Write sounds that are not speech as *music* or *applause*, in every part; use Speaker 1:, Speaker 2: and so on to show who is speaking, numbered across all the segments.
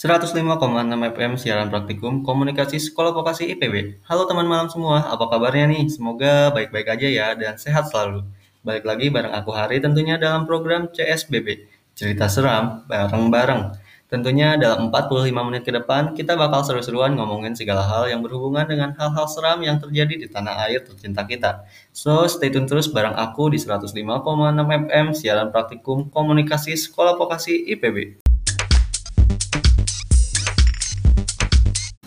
Speaker 1: 105,6 FM siaran praktikum komunikasi sekolah vokasi IPB. Halo teman malam semua, apa kabarnya nih? Semoga baik-baik aja ya dan sehat selalu. Balik lagi bareng aku Hari tentunya dalam program CSBB, cerita seram bareng-bareng. Tentunya dalam 45 menit ke depan kita bakal seru-seruan ngomongin segala hal yang berhubungan dengan hal-hal seram yang terjadi di tanah air tercinta kita. So stay tune terus bareng aku di 105,6 FM siaran praktikum komunikasi sekolah vokasi IPB.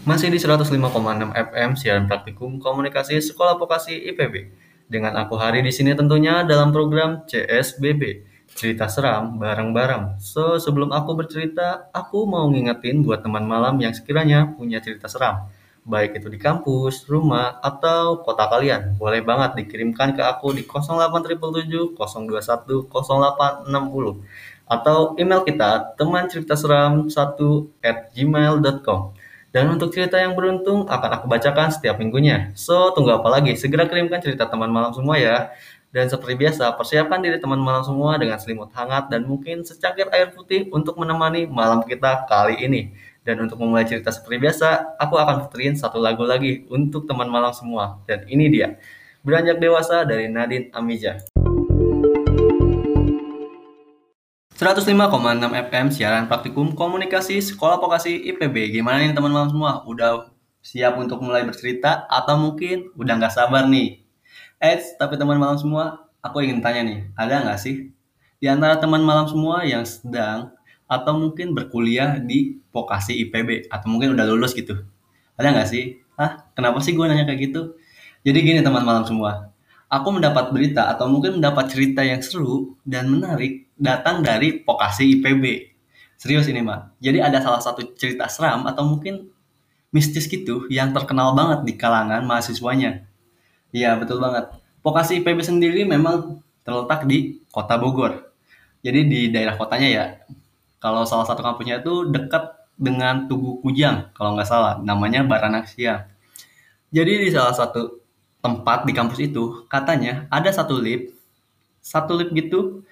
Speaker 1: Masih di 105,6 FM siaran praktikum komunikasi Sekolah Vokasi IPB. Dengan aku Hari di sini tentunya dalam program CSBB, cerita seram bareng-bareng. So, sebelum aku bercerita, aku mau ngingetin buat teman malam yang sekiranya punya cerita seram. Baik itu di kampus, rumah, atau kota kalian. Boleh banget dikirimkan ke aku di 08777 021 0860 atau email kita teman cerita seram 1 at gmail.com. Dan untuk cerita yang beruntung akan aku bacakan setiap minggunya. So, tunggu apa lagi? Segera kirimkan cerita teman malam semua ya. Dan seperti biasa, persiapkan diri teman malam semua dengan selimut hangat dan mungkin secangkir air putih untuk menemani malam kita kali ini. Dan untuk memulai cerita seperti biasa, aku akan puterin satu lagu lagi untuk teman malam semua. Dan ini dia, Beranjak Dewasa dari Nadine Amija. 105,6 FM siaran praktikum komunikasi Sekolah Vokasi IPB. Gimana nih teman-teman semua? Udah siap untuk mulai bercerita atau mungkin udah nggak sabar nih? Eh, tapi teman malam semua, aku ingin tanya nih, ada nggak sih di antara teman malam semua yang sedang atau mungkin berkuliah di Vokasi IPB atau mungkin udah lulus gitu? Ada nggak sih? Hah? Kenapa sih gue nanya kayak gitu? Jadi gini teman malam semua, aku mendapat berita atau mungkin mendapat cerita yang seru dan menarik datang dari vokasi IPB. Serius ini mah. Jadi ada salah satu cerita seram atau mungkin mistis gitu yang terkenal banget di kalangan mahasiswanya. Iya betul banget. Vokasi IPB sendiri memang terletak di kota Bogor. Jadi di daerah kotanya ya. Kalau salah satu kampusnya itu dekat dengan Tugu Kujang kalau nggak salah. Namanya Baranaksia. Jadi di salah satu tempat di kampus itu katanya ada satu lift satu lift gitu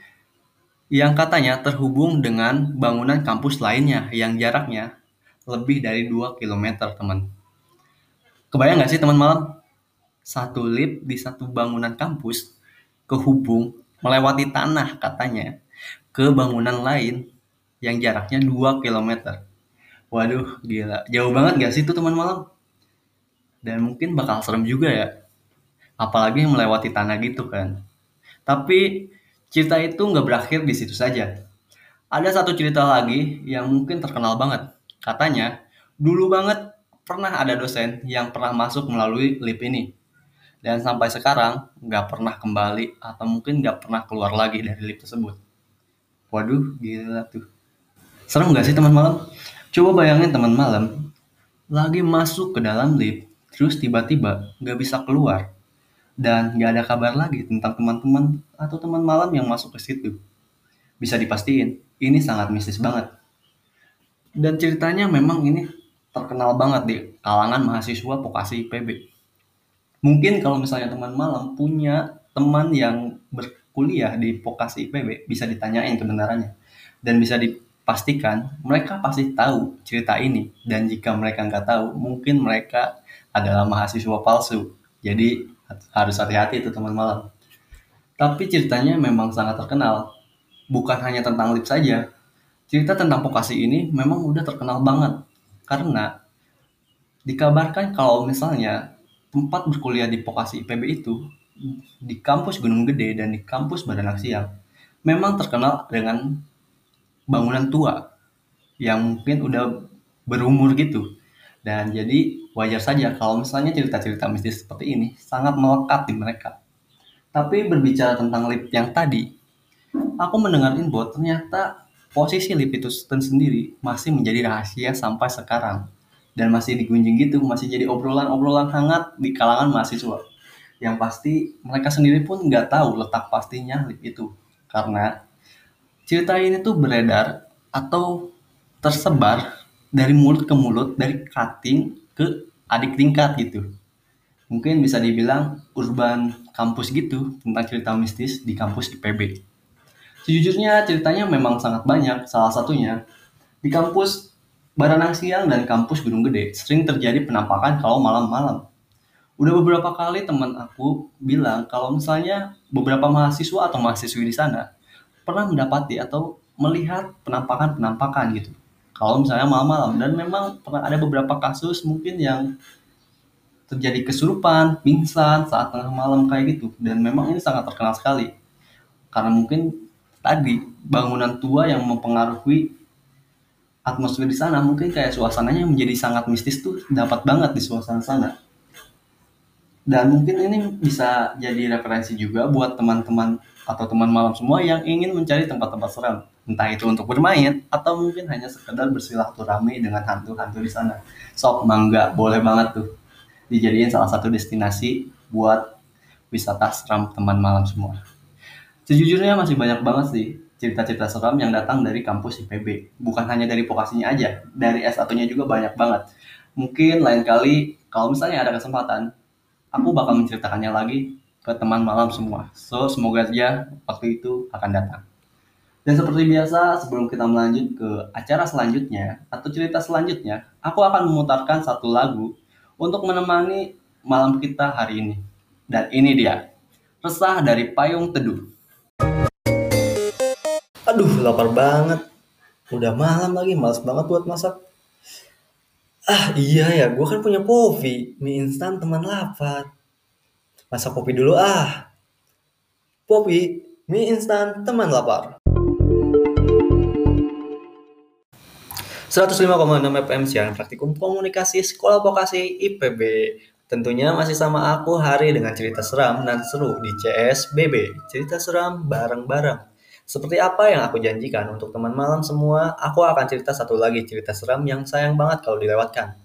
Speaker 1: yang katanya terhubung dengan bangunan kampus lainnya yang jaraknya lebih dari 2 km teman. Kebayang nggak sih teman malam? Satu lift di satu bangunan kampus kehubung melewati tanah katanya ke bangunan lain yang jaraknya 2 km waduh gila. Jauh banget gak sih itu teman malam? Dan mungkin bakal serem juga ya apalagi melewati tanah gitu kan. Tapi cerita itu nggak berakhir di situ saja. Ada satu cerita lagi yang mungkin terkenal banget. Katanya, dulu banget pernah ada dosen yang pernah masuk melalui lift ini. Dan sampai sekarang nggak pernah kembali atau mungkin nggak pernah keluar lagi dari lift tersebut. Waduh, gila tuh. Serem nggak sih teman malam? Coba bayangin teman malam lagi masuk ke dalam lift, terus tiba-tiba nggak bisa keluar dan nggak ada kabar lagi tentang teman-teman atau teman malam yang masuk ke situ. Bisa dipastiin, ini sangat mistis banget. Dan ceritanya memang ini terkenal banget di kalangan mahasiswa vokasi IPB. Mungkin kalau misalnya teman malam punya teman yang berkuliah di vokasi IPB, bisa ditanyain kebenarannya. Dan bisa dipastikan mereka pasti tahu cerita ini. Dan jika mereka nggak tahu, mungkin mereka adalah mahasiswa palsu. Jadi harus hati-hati itu teman malam. Tapi ceritanya memang sangat terkenal. Bukan hanya tentang lip saja. Cerita tentang vokasi ini memang udah terkenal banget. Karena dikabarkan kalau misalnya tempat berkuliah di vokasi IPB itu di kampus Gunung Gede dan di kampus Badan Siang memang terkenal dengan bangunan tua yang mungkin udah berumur gitu dan jadi wajar saja kalau misalnya cerita-cerita mistis seperti ini sangat melekat di mereka. Tapi berbicara tentang lift yang tadi, aku mendengar info ternyata posisi lift itu sendiri masih menjadi rahasia sampai sekarang. Dan masih digunjing gitu, masih jadi obrolan-obrolan hangat di kalangan mahasiswa. Yang pasti mereka sendiri pun nggak tahu letak pastinya lift itu. Karena cerita ini tuh beredar atau tersebar dari mulut ke mulut, dari cutting ke adik tingkat gitu. Mungkin bisa dibilang urban kampus gitu tentang cerita mistis di kampus IPB. Sejujurnya ceritanya memang sangat banyak, salah satunya di kampus Baranang Siang dan kampus Gunung Gede sering terjadi penampakan kalau malam-malam. Udah beberapa kali teman aku bilang kalau misalnya beberapa mahasiswa atau mahasiswi di sana pernah mendapati atau melihat penampakan-penampakan gitu. Kalau misalnya malam-malam dan memang pernah ada beberapa kasus mungkin yang terjadi kesurupan, pingsan saat tengah malam kayak gitu. Dan memang ini sangat terkenal sekali. Karena mungkin tadi bangunan tua yang mempengaruhi atmosfer di sana mungkin kayak suasananya menjadi sangat mistis tuh dapat banget di suasana sana. Dan mungkin ini bisa jadi referensi juga buat teman-teman atau teman malam semua yang ingin mencari tempat-tempat seram entah itu untuk bermain atau mungkin hanya sekedar bersilaturahmi dengan hantu-hantu di sana sok mangga boleh banget tuh dijadiin salah satu destinasi buat wisata seram teman malam semua sejujurnya masih banyak banget sih cerita-cerita seram yang datang dari kampus IPB. Bukan hanya dari vokasinya aja, dari S1-nya juga banyak banget. Mungkin lain kali kalau misalnya ada kesempatan, aku bakal menceritakannya lagi ke teman malam semua. So, semoga aja waktu itu akan datang. Dan seperti biasa, sebelum kita melanjut ke acara selanjutnya atau cerita selanjutnya, aku akan memutarkan satu lagu untuk menemani malam kita hari ini. Dan ini dia, Resah dari Payung Teduh. Aduh, lapar banget. Udah malam lagi, males banget buat masak. Ah, iya ya, gue kan punya Povi. Mie instan teman lapar. Masak kopi dulu ah. Povi, mie instan teman lapar. 105,6 FM siaran praktikum komunikasi sekolah vokasi IPB. Tentunya masih sama aku hari dengan cerita seram dan seru di CSBB. Cerita seram bareng-bareng. Seperti apa yang aku janjikan untuk teman malam semua, aku akan cerita satu lagi cerita seram yang sayang banget kalau dilewatkan.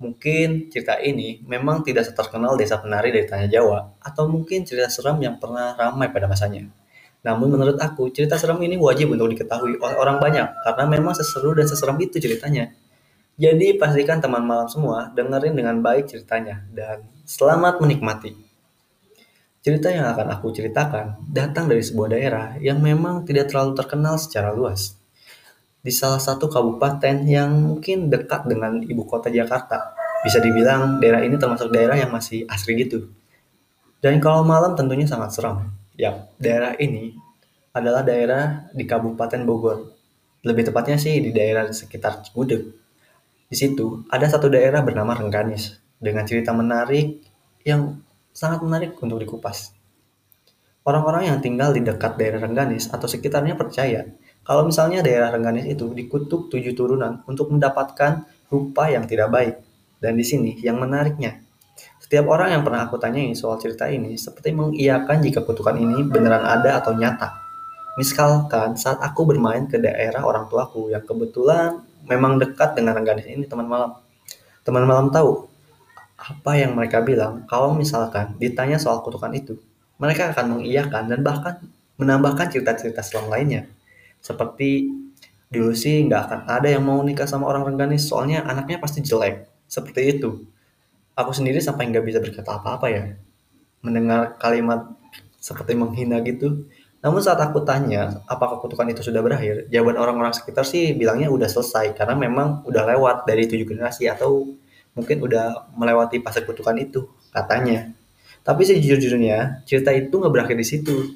Speaker 1: Mungkin cerita ini memang tidak seterkenal desa penari dari Tanah Jawa, atau mungkin cerita seram yang pernah ramai pada masanya. Namun menurut aku, cerita seram ini wajib untuk diketahui oleh orang banyak, karena memang seseru dan seseram itu ceritanya. Jadi pastikan teman malam semua dengerin dengan baik ceritanya, dan selamat menikmati. Cerita yang akan aku ceritakan datang dari sebuah daerah yang memang tidak terlalu terkenal secara luas. Di salah satu kabupaten yang mungkin dekat dengan ibu kota Jakarta. Bisa dibilang daerah ini termasuk daerah yang masih asri gitu. Dan kalau malam tentunya sangat seram. Ya, daerah ini adalah daerah di Kabupaten Bogor. Lebih tepatnya sih di daerah sekitar Cigudeg. Di situ ada satu daerah bernama Rengganis dengan cerita menarik yang sangat menarik untuk dikupas. Orang-orang yang tinggal di dekat daerah Rengganis atau sekitarnya percaya kalau misalnya daerah Rengganis itu dikutuk tujuh turunan untuk mendapatkan rupa yang tidak baik. Dan di sini yang menariknya, setiap orang yang pernah aku tanyai soal cerita ini seperti mengiyakan jika kutukan ini beneran ada atau nyata. Misalkan saat aku bermain ke daerah orang tuaku yang kebetulan memang dekat dengan Rengganis ini teman malam. Teman malam tahu apa yang mereka bilang kalau misalkan ditanya soal kutukan itu, mereka akan mengiyakan dan bahkan menambahkan cerita-cerita selam lainnya. Seperti dulu sih nggak akan ada yang mau nikah sama orang Rengganis soalnya anaknya pasti jelek. Seperti itu. Aku sendiri sampai nggak bisa berkata apa-apa ya. Mendengar kalimat seperti menghina gitu. Namun saat aku tanya apakah kutukan itu sudah berakhir, jawaban orang-orang sekitar sih bilangnya udah selesai karena memang udah lewat dari tujuh generasi atau mungkin udah melewati fase kutukan itu katanya tapi sejujurnya cerita itu nggak berakhir di situ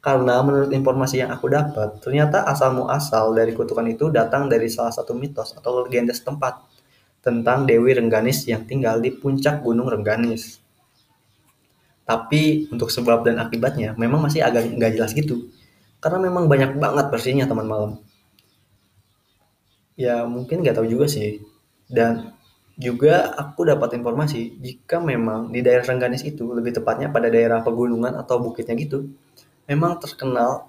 Speaker 1: karena menurut informasi yang aku dapat ternyata asal muasal dari kutukan itu datang dari salah satu mitos atau legenda setempat tentang Dewi Rengganis yang tinggal di puncak Gunung Rengganis. Tapi untuk sebab dan akibatnya memang masih agak nggak jelas gitu. Karena memang banyak banget versinya teman malam. Ya mungkin nggak tahu juga sih. Dan juga aku dapat informasi jika memang di daerah Rengganis itu, lebih tepatnya pada daerah pegunungan atau bukitnya gitu, memang terkenal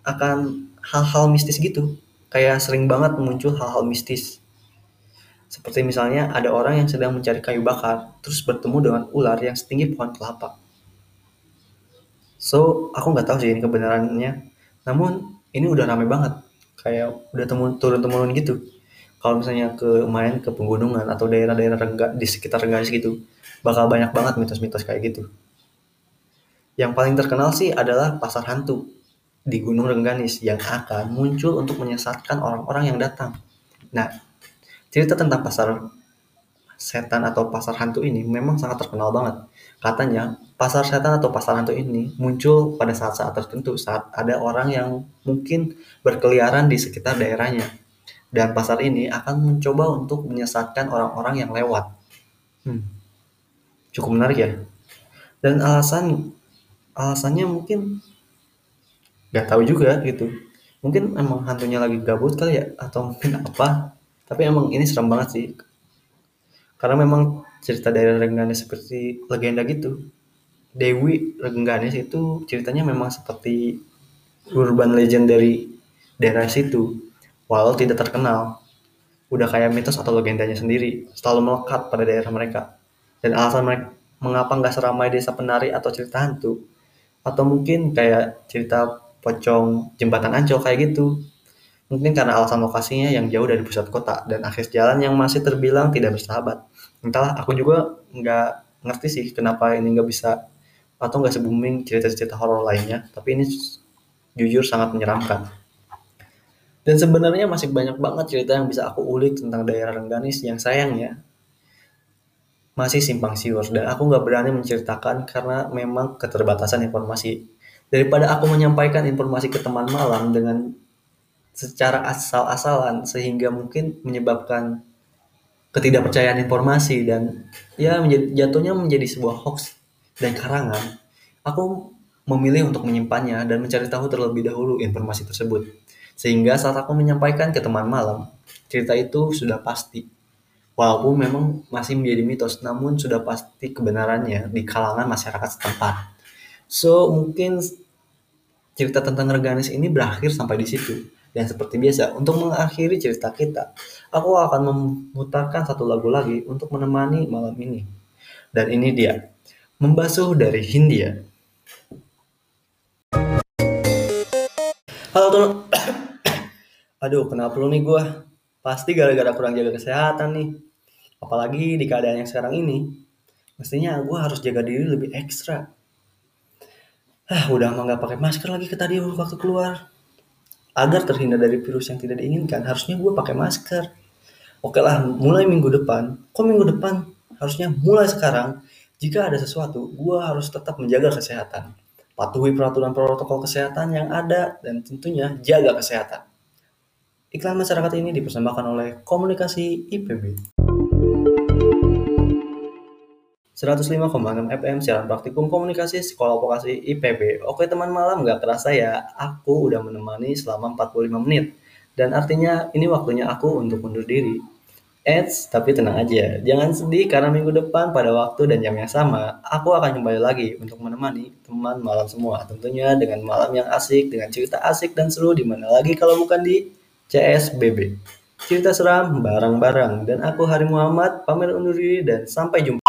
Speaker 1: akan hal-hal mistis gitu. Kayak sering banget muncul hal-hal mistis. Seperti misalnya ada orang yang sedang mencari kayu bakar, terus bertemu dengan ular yang setinggi pohon kelapa. So, aku nggak tahu sih ini kebenarannya. Namun, ini udah rame banget. Kayak udah turun-temurun gitu kalau misalnya ke main ke pegunungan atau daerah-daerah rengga, di sekitar Rengganis gitu bakal banyak banget mitos-mitos kayak gitu yang paling terkenal sih adalah pasar hantu di Gunung Rengganis yang akan muncul untuk menyesatkan orang-orang yang datang nah Cerita tentang pasar setan atau pasar hantu ini memang sangat terkenal banget. Katanya, pasar setan atau pasar hantu ini muncul pada saat-saat tertentu saat ada orang yang mungkin berkeliaran di sekitar daerahnya. Dan pasar ini akan mencoba untuk menyesatkan orang-orang yang lewat. Hmm, cukup menarik ya. Dan alasan alasannya mungkin nggak tahu juga gitu. Mungkin emang hantunya lagi gabut kali ya atau mungkin apa. Tapi emang ini serem banget sih karena memang cerita dari Rengganis seperti legenda gitu. Dewi Rengganis itu ceritanya memang seperti urban legend dari daerah situ. Walau tidak terkenal. Udah kayak mitos atau legendanya sendiri. Selalu melekat pada daerah mereka. Dan alasan mereka mengapa nggak seramai desa penari atau cerita hantu. Atau mungkin kayak cerita pocong jembatan ancol kayak gitu. Mungkin karena alasan lokasinya yang jauh dari pusat kota dan akses jalan yang masih terbilang tidak bersahabat. Entahlah, aku juga nggak ngerti sih kenapa ini nggak bisa atau nggak se-booming cerita-cerita horor lainnya. Tapi ini jujur sangat menyeramkan. Dan sebenarnya masih banyak banget cerita yang bisa aku ulik tentang daerah Rengganis yang sayangnya masih simpang siur dan aku nggak berani menceritakan karena memang keterbatasan informasi. Daripada aku menyampaikan informasi ke teman malam dengan secara asal-asalan sehingga mungkin menyebabkan ketidakpercayaan informasi dan ya menjadi, jatuhnya menjadi sebuah hoax dan karangan. Aku memilih untuk menyimpannya dan mencari tahu terlebih dahulu informasi tersebut. Sehingga saat aku menyampaikan ke teman malam, cerita itu sudah pasti. Walaupun memang masih menjadi mitos, namun sudah pasti kebenarannya di kalangan masyarakat setempat. So, mungkin cerita tentang Reganis ini berakhir sampai di situ. Dan seperti biasa, untuk mengakhiri cerita kita, aku akan memutarkan satu lagu lagi untuk menemani malam ini. Dan ini dia, Membasuh dari Hindia. Halo teman. *coughs* Aduh, kenapa lu nih gue? Pasti gara-gara kurang jaga kesehatan nih. Apalagi di keadaan yang sekarang ini. Mestinya gue harus jaga diri lebih ekstra. Ah, udah mah gak pakai masker lagi ke tadi waktu keluar agar terhindar dari virus yang tidak diinginkan, harusnya gue pakai masker. Oke lah, mulai minggu depan. Kok minggu depan? Harusnya mulai sekarang. Jika ada sesuatu, gue harus tetap menjaga kesehatan. Patuhi peraturan protokol kesehatan yang ada dan tentunya jaga kesehatan. Iklan masyarakat ini dipersembahkan oleh Komunikasi IPB. 105,6 FM siaran praktikum komunikasi sekolah vokasi IPB. Oke teman malam gak kerasa ya, aku udah menemani selama 45 menit. Dan artinya ini waktunya aku untuk undur diri. Eits, tapi tenang aja, jangan sedih karena minggu depan pada waktu dan jam yang sama, aku akan kembali lagi untuk menemani teman malam semua. Tentunya dengan malam yang asik, dengan cerita asik dan seru di mana lagi kalau bukan di CSBB. Cerita seram barang-barang dan aku Hari Muhammad pamit undur diri dan sampai jumpa.